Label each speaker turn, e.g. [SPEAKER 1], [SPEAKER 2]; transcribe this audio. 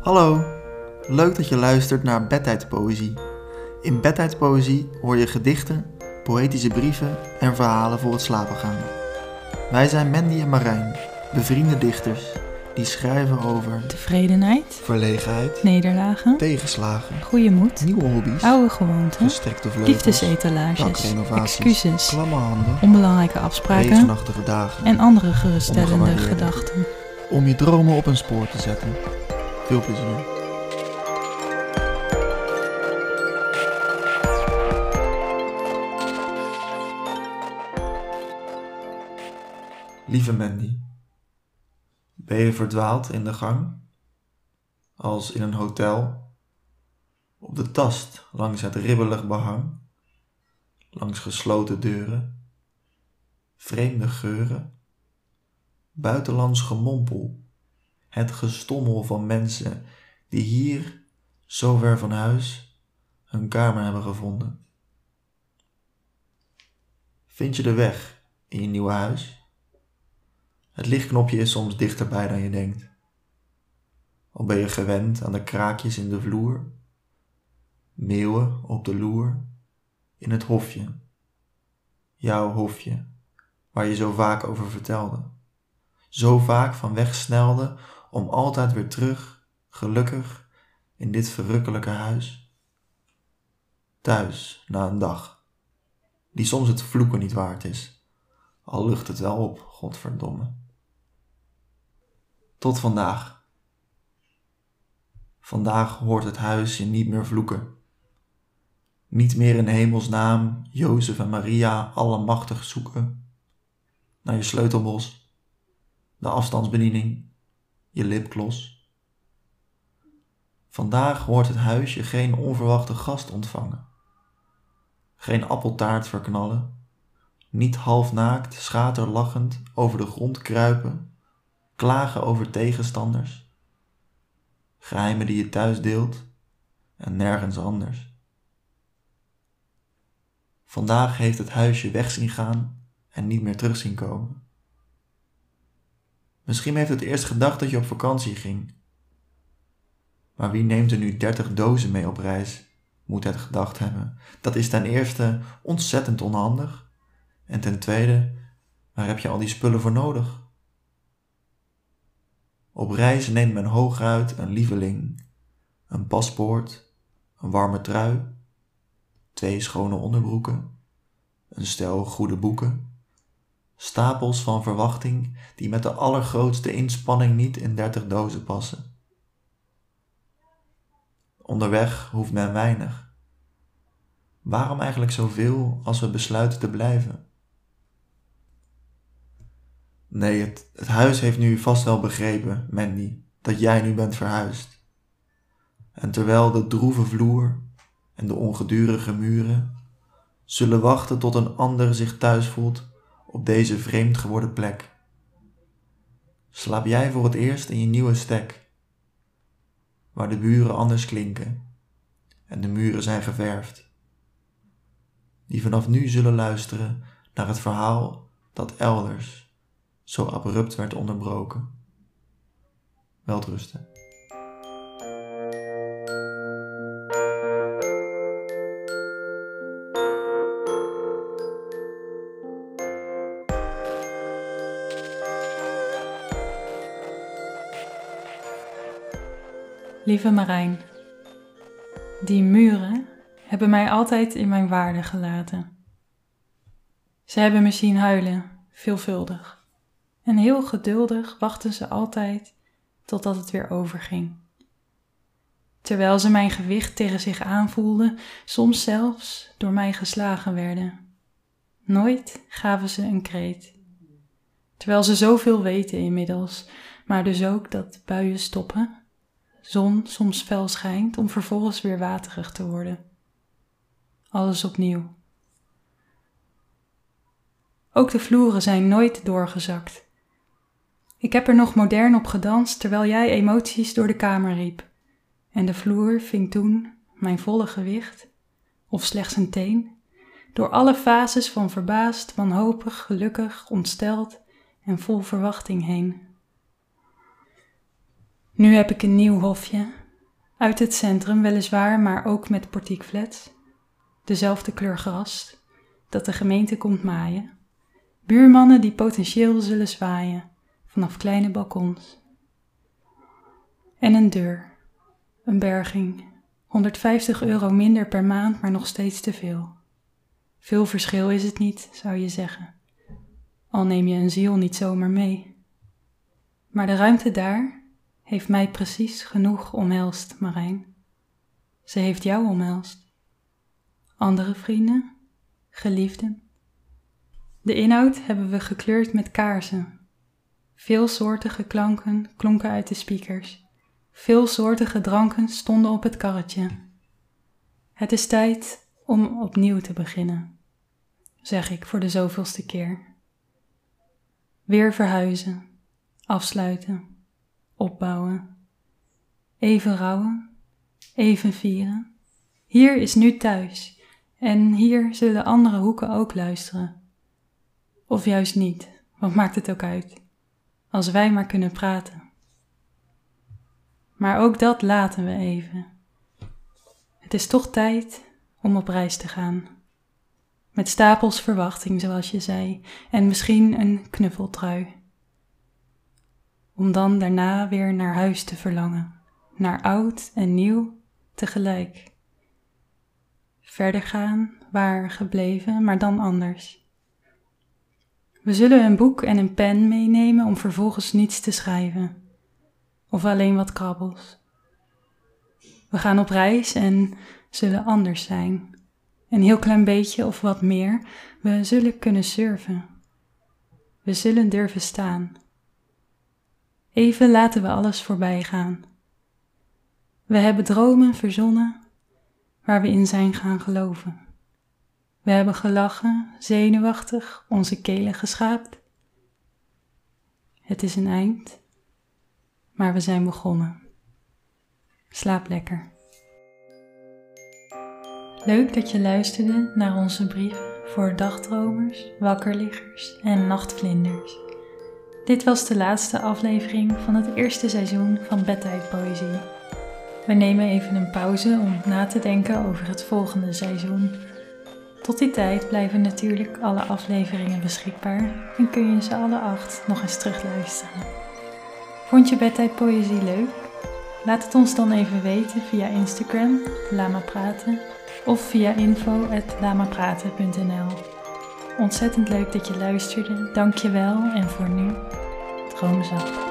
[SPEAKER 1] Hallo, leuk dat je luistert naar Bedtijdpoëzie. In Bedtijdpoëzie hoor je gedichten, poëtische brieven en verhalen voor het slapen gaan. Wij zijn Mandy en Marijn, bevriende dichters, die schrijven over
[SPEAKER 2] Tevredenheid,
[SPEAKER 1] verlegenheid,
[SPEAKER 2] nederlagen,
[SPEAKER 1] tegenslagen,
[SPEAKER 2] goede moed,
[SPEAKER 1] nieuwe hobby's,
[SPEAKER 2] oude gewoonten,
[SPEAKER 1] gestrekte vleugels,
[SPEAKER 2] liefdesetalages, excuses,
[SPEAKER 1] klamme handen,
[SPEAKER 2] onbelangrijke afspraken
[SPEAKER 1] dagen.
[SPEAKER 2] en andere geruststellende gedachten.
[SPEAKER 1] Om je dromen op een spoor te zetten. Veel plezier. Lieve Mandy, ben je verdwaald in de gang? Als in een hotel? Op de tast langs het ribbelig behang? Langs gesloten deuren? Vreemde geuren? Buitenlands gemompel? Het gestommel van mensen die hier, zo ver van huis, hun kamer hebben gevonden? Vind je de weg in je nieuwe huis? Het lichtknopje is soms dichterbij dan je denkt. Al ben je gewend aan de kraakjes in de vloer, meeuwen op de loer, in het hofje, jouw hofje, waar je zo vaak over vertelde, zo vaak van weg snelde om altijd weer terug, gelukkig, in dit verrukkelijke huis. Thuis na een dag, die soms het vloeken niet waard is, al lucht het wel op, godverdomme. Tot vandaag. Vandaag hoort het huis je niet meer vloeken. Niet meer in hemelsnaam Jozef en Maria allemachtig zoeken. Naar je sleutelbos, de afstandsbediening, je lipgloss. Vandaag hoort het huisje geen onverwachte gast ontvangen. Geen appeltaart verknallen, niet halfnaakt, schaterlachend over de grond kruipen, klagen over tegenstanders, geheimen die je thuis deelt en nergens anders. Vandaag heeft het huisje weg zien gaan en niet meer terug zien komen. Misschien heeft het eerst gedacht dat je op vakantie ging. Maar wie neemt er nu dertig dozen mee op reis, moet het gedacht hebben. Dat is ten eerste ontzettend onhandig. En ten tweede, waar heb je al die spullen voor nodig? Op reis neemt men hooguit een lieveling, een paspoort, een warme trui, twee schone onderbroeken, een stel goede boeken, stapels van verwachting die met de allergrootste inspanning niet in dertig dozen passen. Onderweg hoeft men weinig. Waarom eigenlijk zoveel als we besluiten te blijven? Nee, het, huis heeft nu vast wel begrepen, Mandy, dat jij nu bent verhuisd. En terwijl de droeve vloer en de ongedurige muren zullen wachten tot een ander zich thuis voelt op deze vreemd geworden plek. Slaap jij voor het eerst in je nieuwe stek, waar de buren anders klinken en de muren zijn geverfd, die vanaf nu zullen luisteren naar het verhaal dat elders zo abrupt werd onderbroken. Welterusten.
[SPEAKER 2] Lieve Marijn, die muren hebben mij altijd in mijn waarde gelaten. Ze hebben me zien huilen, veelvuldig. En heel geduldig wachten ze altijd totdat het weer overging. Terwijl ze mijn gewicht tegen zich aanvoelden, soms zelfs door mij geslagen werden. Nooit gaven ze een kreet. Terwijl ze zoveel weten inmiddels, maar dus ook dat buien stoppen, zon soms fel schijnt om vervolgens weer waterig te worden. Alles opnieuw. Ook de vloeren zijn nooit doorgezakt. Ik heb er nog modern op gedanst terwijl jij emoties door de kamer riep. En de vloer ving toen mijn volle gewicht, of slechts een teen, door alle fases van verbaasd, wanhopig, gelukkig, ontsteld en vol verwachting heen. Nu heb ik een nieuw hofje. Uit het centrum weliswaar, maar ook met portiekflats. Dezelfde kleur gras dat de gemeente komt maaien. Buurmannen die potentieel zullen zwaaien vanaf kleine balkons. En een deur, een berging, 150 euro minder per maand, maar nog steeds te veel. Veel verschil is het niet, zou je zeggen. Al neem je een ziel niet zomaar mee. Maar de ruimte daar heeft mij precies genoeg omhelst, Marijn. Ze heeft jou omhelst. Andere vrienden, geliefden. De inhoud hebben we gekleurd met kaarsen. Veelsoortige klanken klonken uit de speakers. Veelsoortige dranken stonden op het karretje. Het is tijd om opnieuw te beginnen, zeg ik voor de zoveelste keer. Weer verhuizen, afsluiten, opbouwen. Even rouwen, even vieren. Hier is nu thuis en hier zullen andere hoeken ook luisteren. Of juist niet, wat maakt het ook uit, als wij maar kunnen praten. Maar ook dat laten we even. Het is toch tijd om op reis te gaan. Met stapels verwachting, zoals je zei, en misschien een knuffeltrui. Om dan daarna weer naar huis te verlangen, naar oud en nieuw tegelijk. Verder gaan, waar gebleven, maar dan anders. We zullen een boek en een pen meenemen om vervolgens niets te schrijven of alleen wat krabbels. We gaan op reis en zullen anders zijn. Een heel klein beetje of wat meer. We zullen kunnen surfen. We zullen durven staan. Even laten we alles voorbij gaan. We hebben dromen verzonnen waar we in zijn gaan geloven. We hebben gelachen, zenuwachtig, onze kelen geschaapt. Het is een eind maar we zijn begonnen. Slaap lekker. Leuk dat je luisterde naar onze brief voor dagdromers, wakkerliggers en nachtvlinders. Dit was de laatste aflevering van het eerste seizoen van Bedtijdpoëzie. We nemen even een pauze om na te denken over het volgende seizoen. Tot die tijd blijven natuurlijk alle afleveringen beschikbaar en kun je ze alle acht nog eens terugluisteren. Vond je bedtijdpoëzie leuk? Laat het ons dan even weten via Instagram, Lama Praten, of via info.lamapraten.nl. Ontzettend leuk dat je luisterde, dank je wel en voor nu, 哼声。